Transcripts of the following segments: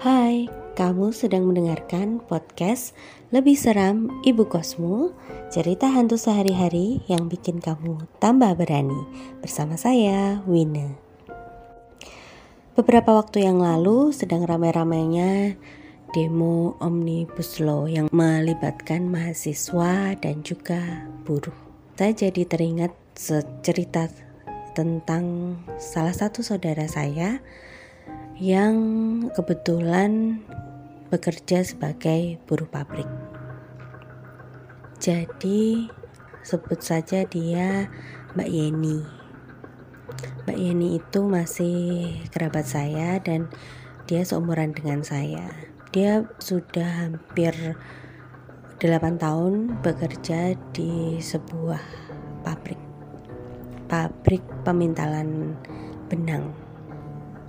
Hai, kamu sedang mendengarkan podcast Lebih Seram Ibu Kosmu Cerita hantu sehari-hari yang bikin kamu tambah berani Bersama saya, Wina Beberapa waktu yang lalu sedang ramai-ramainya demo Omnibus Law yang melibatkan mahasiswa dan juga buruh. Saya jadi teringat cerita tentang salah satu saudara saya yang kebetulan bekerja sebagai buruh pabrik. Jadi sebut saja dia Mbak Yeni. Mbak Yeni itu masih kerabat saya dan dia seumuran dengan saya. Dia sudah hampir 8 tahun bekerja di sebuah pabrik. Pabrik pemintalan benang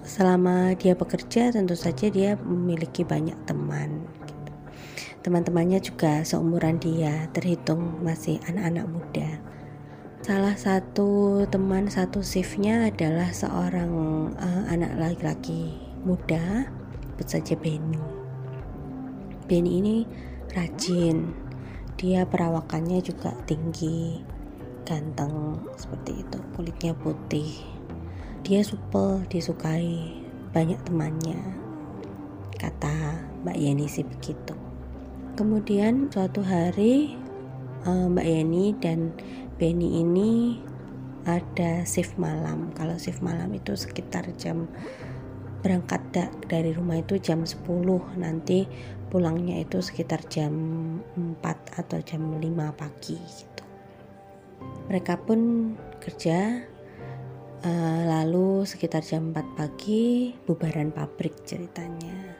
selama dia bekerja tentu saja dia memiliki banyak teman gitu. teman-temannya juga seumuran dia terhitung masih anak-anak muda. Salah satu teman satu shiftnya adalah seorang uh, anak laki-laki muda sebut saja Benny. Benny ini rajin. Dia perawakannya juga tinggi ganteng seperti itu. Kulitnya putih dia supel, disukai banyak temannya. Kata Mbak Yeni sih begitu. Kemudian suatu hari eh, Mbak Yeni dan Benny ini ada shift malam. Kalau shift malam itu sekitar jam berangkat dari rumah itu jam 10 nanti pulangnya itu sekitar jam 4 atau jam 5 pagi gitu. Mereka pun kerja Uh, lalu sekitar jam 4 pagi bubaran pabrik ceritanya.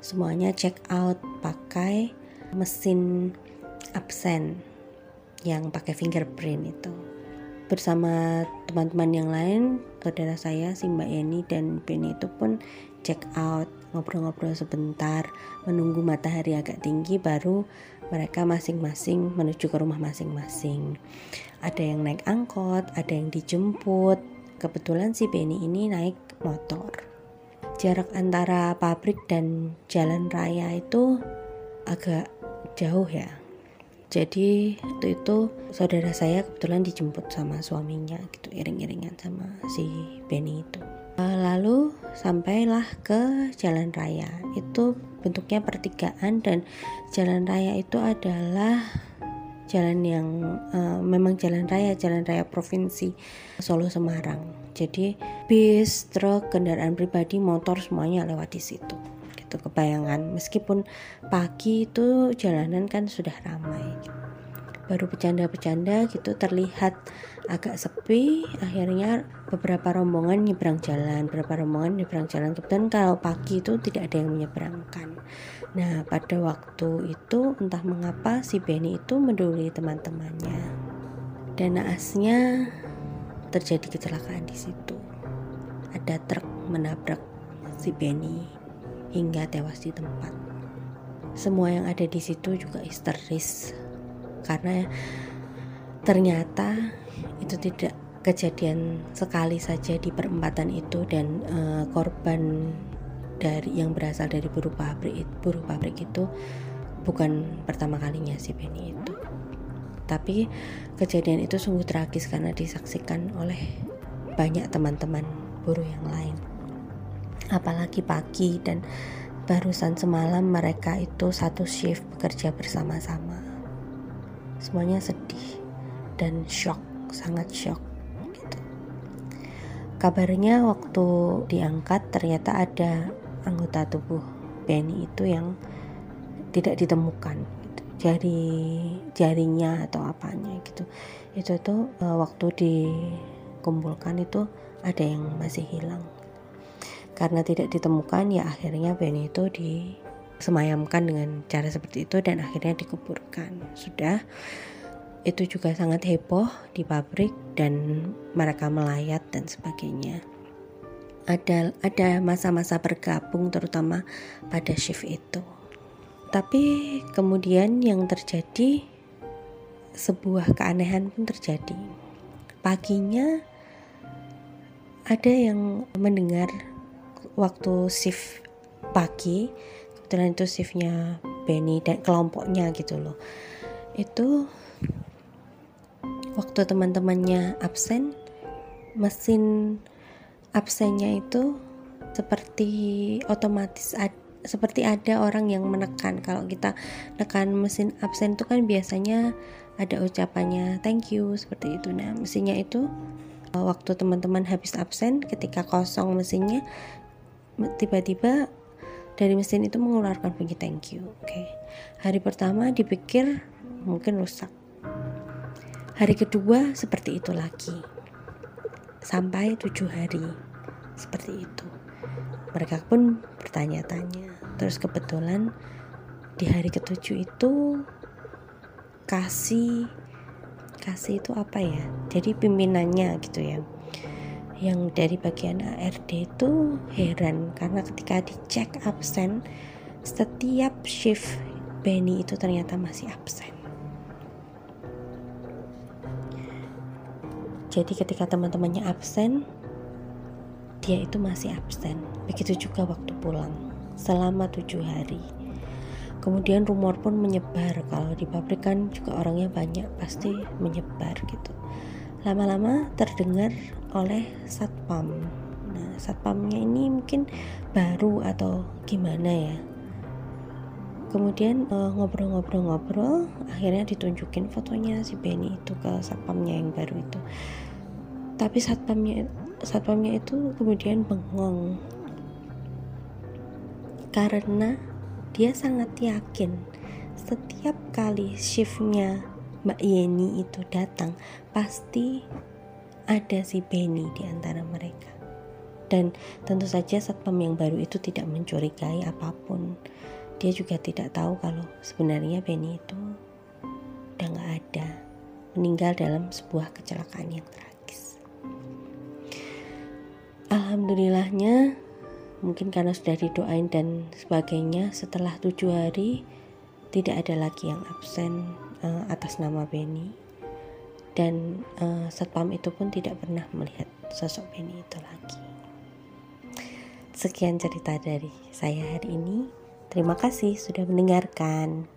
Semuanya check out pakai mesin absen yang pakai fingerprint itu. Bersama teman-teman yang lain, saudara saya si Mbak Eni dan Penny itu pun check out, ngobrol-ngobrol sebentar, menunggu matahari agak tinggi baru mereka masing-masing menuju ke rumah masing-masing. Ada yang naik angkot, ada yang dijemput, kebetulan si Benny ini naik motor. Jarak antara pabrik dan jalan raya itu agak jauh ya. Jadi waktu itu saudara saya kebetulan dijemput sama suaminya gitu iring-iringan sama si Benny itu. Eh, lalu sampailah ke jalan raya. Itu bentuknya pertigaan dan jalan raya itu adalah jalan yang uh, memang jalan raya jalan raya provinsi Solo Semarang. Jadi bis truk kendaraan pribadi motor semuanya lewat di situ. Gitu kebayangan. Meskipun pagi itu jalanan kan sudah ramai. Baru bercanda-bercanda gitu terlihat agak sepi. Akhirnya beberapa rombongan nyebrang jalan beberapa rombongan nyebrang jalan. Kebetulan kalau pagi itu tidak ada yang menyeberangkan nah pada waktu itu entah mengapa si Benny itu menduli teman-temannya. Dan naasnya terjadi kecelakaan di situ. Ada truk menabrak si Benny hingga tewas di tempat. Semua yang ada di situ juga histeris karena ternyata itu tidak kejadian sekali saja di perempatan itu dan uh, korban dari yang berasal dari buruh pabrik buruh pabrik itu bukan pertama kalinya si Benny itu. Tapi kejadian itu sungguh tragis karena disaksikan oleh banyak teman-teman buruh yang lain. Apalagi pagi dan barusan semalam mereka itu satu shift bekerja bersama-sama. Semuanya sedih dan shock sangat shock gitu. kabarnya waktu diangkat ternyata ada anggota tubuh Benny itu yang tidak ditemukan jari jarinya atau apanya gitu itu tuh uh, waktu dikumpulkan itu ada yang masih hilang karena tidak ditemukan ya akhirnya Benny itu di semayamkan dengan cara seperti itu dan akhirnya dikuburkan. Sudah itu juga sangat heboh di pabrik dan mereka melayat dan sebagainya. Ada ada masa-masa bergabung terutama pada shift itu. Tapi kemudian yang terjadi sebuah keanehan pun terjadi. Paginya ada yang mendengar waktu shift pagi kebetulan itu shiftnya Benny dan kelompoknya gitu loh itu waktu teman-temannya absen mesin absennya itu seperti otomatis ad, seperti ada orang yang menekan. Kalau kita tekan mesin absen itu kan biasanya ada ucapannya thank you seperti itu. Nah mesinnya itu waktu teman-teman habis absen ketika kosong mesinnya tiba-tiba dari mesin itu mengeluarkan bunyi thank you oke. Okay. hari pertama dipikir mungkin rusak. Hari kedua seperti itu lagi sampai tujuh hari. Seperti itu. Mereka pun bertanya-tanya. Terus kebetulan di hari ketujuh itu kasih kasih itu apa ya? Jadi pimpinannya gitu ya. Yang dari bagian ARD itu heran karena ketika dicek absen setiap shift Benny itu ternyata masih absen jadi ketika teman-temannya absen dia itu masih absen begitu juga waktu pulang selama tujuh hari kemudian rumor pun menyebar kalau di pabrik kan juga orangnya banyak pasti menyebar gitu lama-lama terdengar oleh satpam. Nah, satpamnya ini mungkin baru atau gimana ya. Kemudian eh, ngobrol-ngobrol-ngobrol, akhirnya ditunjukin fotonya si Benny itu ke satpamnya yang baru itu. Tapi satpamnya satpamnya itu kemudian bengong karena dia sangat yakin setiap kali shiftnya Mbak Yeni itu datang, pasti ada si Benny di antara mereka. Dan tentu saja satpam yang baru itu tidak mencurigai apa pun. Dia juga tidak tahu kalau sebenarnya Benny itu udah nggak ada, meninggal dalam sebuah kecelakaan yang tragis. Alhamdulillahnya, mungkin karena sudah didoain dan sebagainya, setelah tujuh hari tidak ada lagi yang absen uh, atas nama Benny dan uh, satpam itu pun tidak pernah melihat sosok Benny itu lagi. Sekian cerita dari saya hari ini. Terima kasih sudah mendengarkan.